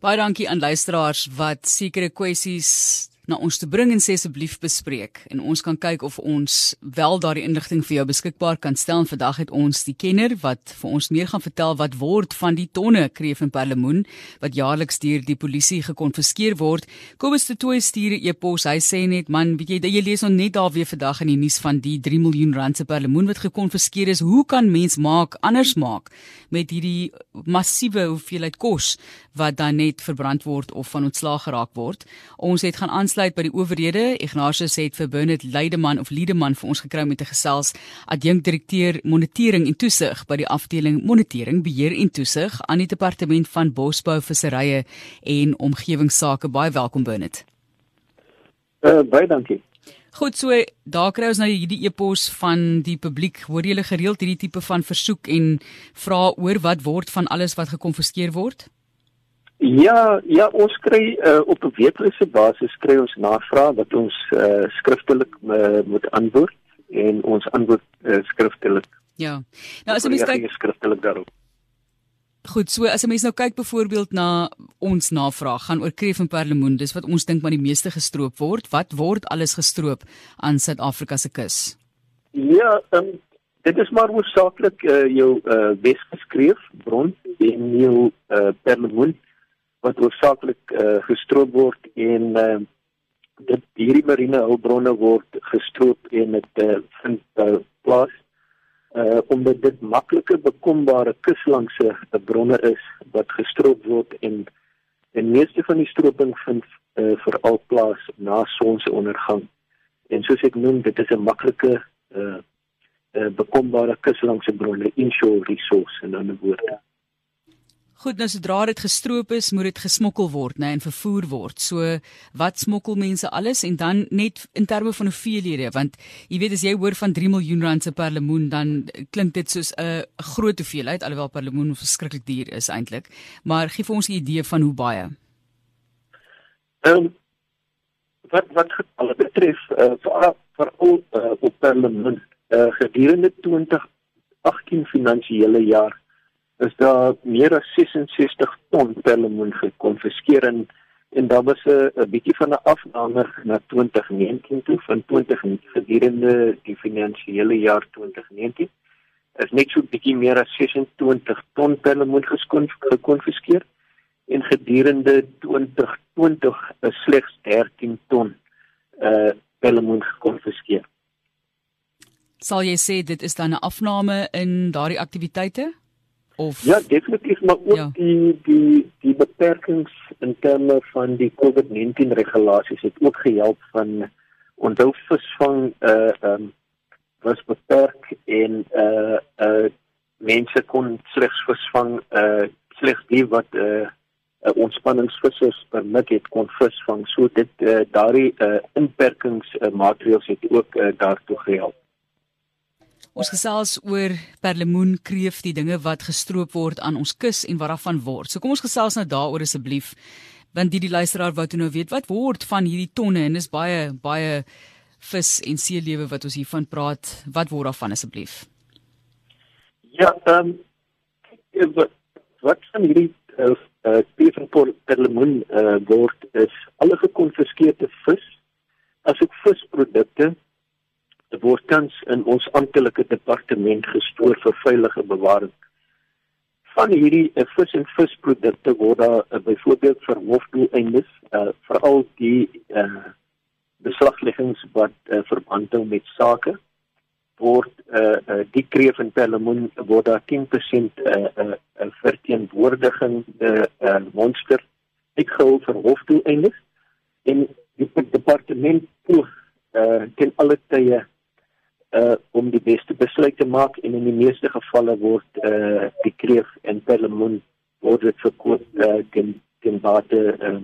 Baie dankie aan luisteraars wat sekere kwessies na ons te bring en sê asseblief bespreek. En ons kan kyk of ons wel daardie inligting vir jou beskikbaar kan stel. En vandag het ons die kenner wat vir ons meer gaan vertel wat word van die tonne kreef en perlemoen wat jaarliks deur die polisie gekonfiskeer word. Kobus de Tooi stuur 'n e-pos. Hy sê net man weet jy jy lees ons net daar weer vandag in die nuus van die 3 miljoen rand se perlemoen wat gekonfiskeer is. Hoe kan mens maak anders maak met hierdie massiewe hoeveelheid kos wat dan net verbrand word of van ontslaag geraak word? Ons het gaan aansluit by die owerhede. Ignatius het vir Bernard Leideman of Liedeman vir ons gekry met 'n gesels adjunkdirekteur monitering en toesig by die afdeling monitering, beheer en toesig aan die departement van bosbou, visserye en omgewingsake. Baie welkom Bernard. Uh, baie dankie. Goed so, daar kry ons nou hierdie e-pos van die publiek. Hoor jy gereeld hierdie tipe van versoek en vra oor wat word van alles wat gekonfiskeer word? Ja, ja, ons kry uh, op 'n weeklikse basis kry ons navrae wat ons uh, skriftelik uh, moet antwoord en ons antwoord uh, skriftelik. Ja. Nou as jy mens kyk skriftelik daarop. Goed, so as 'n mens nou kyk byvoorbeeld na ons navraag gaan oor kreef en perlemoen, dis wat ons dink maar die meeste gestroop word. Wat word alles gestroop aan Suid-Afrika se kus? Ja, um, dit is maar hoofsaaklik uh, jou uh, Wesgeskreef bron en jou uh, perlemoen wat oorsaaklik uh, gestroop word en uh, dit hierdie marine hulpbronne word gestroop en dit uh, vind uh, plaas uh, omdat dit maklike bekombare kuslangse uh, bronne is wat gestroop word en en meeste van die stroping vind uh, veral plaas na sonsondergang. En soos ek noem dit is 'n maklike uh, uh, bekombare kuslangse bronne inshore resource in 'n woord Goed, nou sodra dit gestroop is, moet dit gesmokkel word, né, en vervoer word. So, wat smokkel mense alles en dan net in terme van hoeveelhede, want jy weet as jy hoor van 3 miljoen rand se per lemoen, dan klink dit soos 'n groot hoeveelheid, alhoewel per lemoen verskriklik duur is eintlik. Maar gee vir ons 'n idee van hoe baie. Ehm um, wat wat alle betref, uh, vir vir al uh, op per lemoen, uh, gedurende 2018 finansiële jaar is daar meer as 66 ton perlemoen gekonfiskeer en en daar was 'n bietjie van 'n afname na 2019 toe van 20 gedurende die finansiële jaar 2019 is net so bietjie meer as 26 ton perlemoen gekonfiskeer en gedurende 2020 is slegs 13 ton uh perlemoen gekonfiskeer. Sal jy sê dit is dan 'n afname in daardie aktiwiteite? Of Ja, definitief, maar ook ja. die die die beperkings in terme van die COVID-19 regulasies het ook gehelp van onthou visvang uh um was beperk en uh uh mense kon slegs visvang uh slegs die wat uh uh, ontspanningsvissers permit het kon visvang so dit uh, daardie uh, inperkings uh, maatreëls het ook uh, daartoe gehelp Ons gesels oor perlemoen, kreef, die dinge wat gestroop word aan ons kus en wat daarvan word. So kom ons gesels nou daaroor asseblief. Want die die luisteraar wou toe nou weet wat word van hierdie tonne en dis baie baie vis en seelewe wat ons hiervan praat. Wat word daarvan asseblief? Ja, ehm um, wat wat van hierdie uh, uh kreef en perlemoen uh, word is alle gekonfiskeerde vis asook visprodukte word tans in ons amptelike departement gestoor vir veilige bewaring. Van hierdie uh, vis en visprodukte word daar uh, byvoorbeeld vir hofdoeleindes, uh, veral die uh, beslagleggings wat uh, verband hou met sake word uh, uh, die kreef en perlemoen word daar 10% 'n uh, uh, uh, verteenwoordiging die uh, monster ek gehou vir hofdoeleindes en die departement poog uh, ten alle tye uh om die beste besluit te maak en in die meeste gevalle word uh die kreef en perlemoen word dit verkoop uh teen teen bate uh,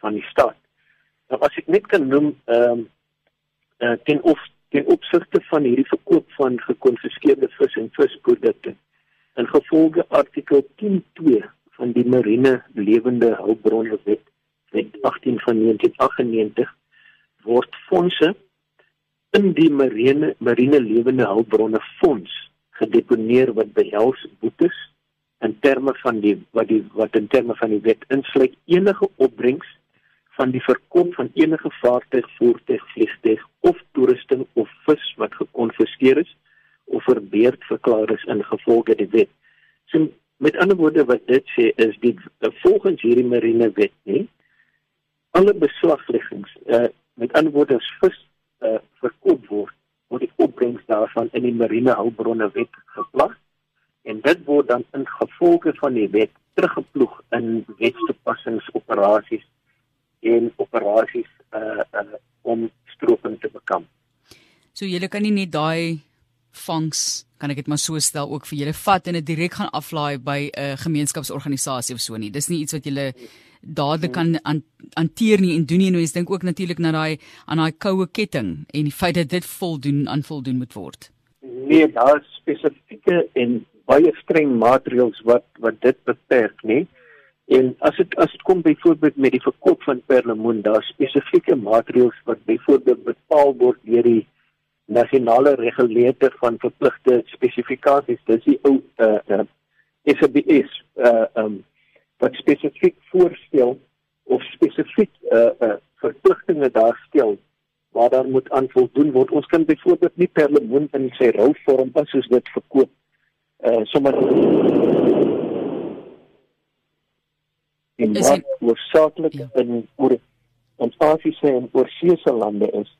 van die stad. Nou as ek net kan noem ehm uh, uh, ten of ten opsigte van hierdie verkoop van gekonfiskeerde vis en visprodukte in gevolge artikel 10.2 van die marine lewende hulpbronne wet wet 18 van 1998 word fondse in die marine marine lewende hulpbronne fonds gedeponeer wat behels boetes in terme van die wat die wat in terme van die wet insluit enige opbrengs van die verkoop van enige vaartuig, voertuig, vliegtuig of toerusting of vis wat gekonfiskeer is of verbeerd verklaar is in gevolge die wet. So met ander woorde wat dit sê is die volgens hierdie marine wet nie alle beslagleggings uh, met ander woorde as vis uh, verkoop word word die opbrengs daarvan in die marine hulpbronne wet geplas en dit word dan in gevolge van die wet teruggeploeg in wetstoepassingsoperasies en operasies uh, uh om stroping te bekamp. So julle kan nie net daai vangs kan ek dit maar so stel ook vir julle vat en dit direk gaan aflaai by 'n uh, gemeenskapsorganisasie of so nie. Dis nie iets wat julle dadelik kan hanteer nie en doen nie. Nou jy dink ook natuurlik na daai aan daai koue ketting en die feit dat dit voldoen aan voldoen moet word. Nee, daar is spesifieke en baie streng maatreëls wat wat dit beperk, nê? En as dit as dit kom byvoorbeeld met die verkoop van perlemoen, daar is spesifieke maatreëls wat byvoorbeeld bepaal word deur die nasionale regulator van verpligte spesifikasies. Dis die ou uh, uh SBS uh um wat spesifiek voorstel of spesifiek uh uh verpligtinge daarstel waar daar moet aan voldoen word. Ons kan byvoorbeeld nie perlemoen in sy rou vorm as soos dit verkoop uh sommer en wat hoofsaaklik ja. in oor ons Asiëse en oorseese lande is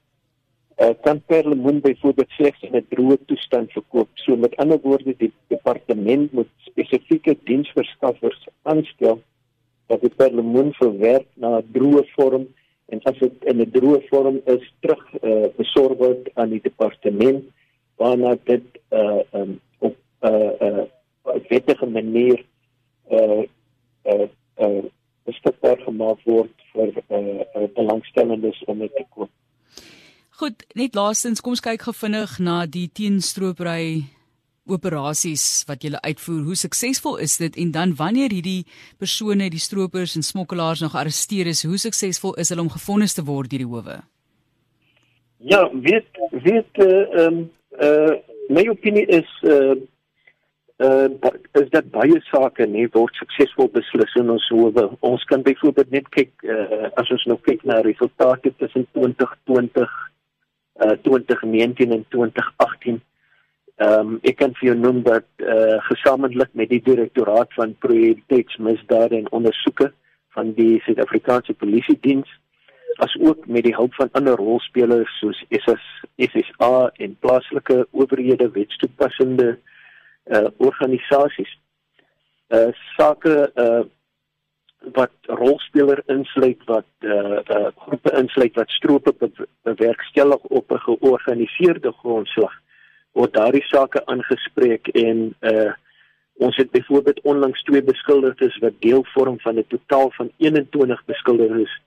uh, kan perlemoen byvoorbeeld slegs in 'n droë toestand verkoop. So met ander woorde die departement moet spesifieke diensverskaffers aanstel wat die perlemoen verwerk na 'n droë vorm en as dit in 'n droë vorm is terug uh, besorg word aan die departement waarna dit uh, um, op 'n uh, uh, wettige manier uh, uh, uh beskikbaar gemaak word vir uh, uh belangstellendes om dit te koop. Goed, net laastens kom ons kyk gou vinnig na die teenstropery operasies wat julle uitvoer. Hoe suksesvol is dit en dan wanneer hierdie persone, die stroopers en smokkelaars nog arresteer is, hoe suksesvol is hulle om gefonnis te word deur die howe? Ja, weet weet eh, ehm uh, uh, my opinie is uh uh is dat baie sake nie word suksesvol beslis in ons howe. Ons kan byvoorbeeld net kyk uh as ons nou kyk na resultate tussen 2020 uh 2019 en 2018. Ehm um, ek kan vir jou noem dat uh gesamentlik met die direktoraat van prioriteitsmisdade en ondersoeke van die Suid-Afrikaanse Polisie Diens as ook met die hulp van ander rolspelers soos SS SSA en plaaslike owerhede wetstoepassende uh uh organisasies uh sake uh wat rolspeler insluit wat uh, uh groepe insluit wat strope bewerkstellig op 'n georganiseerde grondslag word daardie sake aangespreek en uh ons het byvoorbeeld onlangs twee beskuldigdes wat deel vorm van 'n totaal van 21 beskuldigdes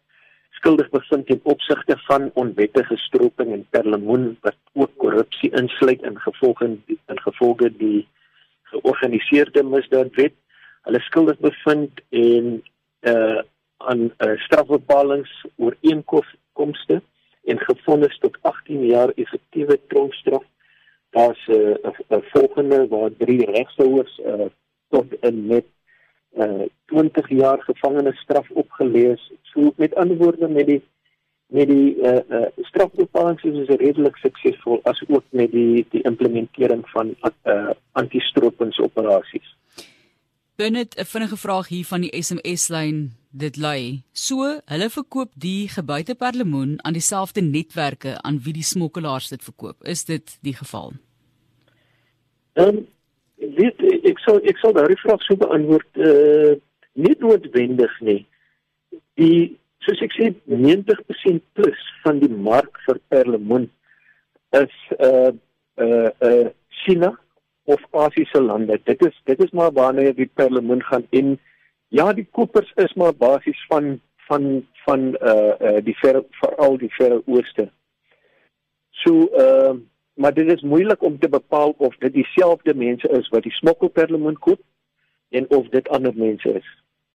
skuldig bevind ten opsigte van onwettige stroping en perlemoen wat ook korrupsie insluit in gevolge in gevolge die georganiseerde misdaadwet. Hulle skuldig bevind en uh aan uh, strafbepalings oor inkomste en gefonnis tot 18 jaar effektiewe tronkstraf. Daar's 'n uh, 'n volgende waar drie regshouers uh tot in met uh 20 jaar gevangenisstraf opgelees. So met ander woorde met die met die uh, uh strafbepalings is dit redelik suksesvol as ook met die die implementering van uh anti-stroopingsoperasies. Binnet 'n vinnige vraag hier van die SMS lyn dit lui. So, hulle verkoop die gebuite perlemoen aan dieselfde netwerke aan wie die smokkelaars dit verkoop. Is dit die geval? Ehm um, weet ek sou ek sou daardie vraag so beantwoord uh nie noodwendig nie. Die soos ek sê 90% plus van die mark vir perlemoen is uh uh uh China of Asiëse lande. Dit is dit is maar waarna jy die perlemoen gaan en ja, die kopers is maar basies van van van uh uh die ver veral die verre ooste. So uh maar dit is moeilik om te bepaal of dit dieselfde mense is wat die smokkelperlemoen koop en of dit ander mense is.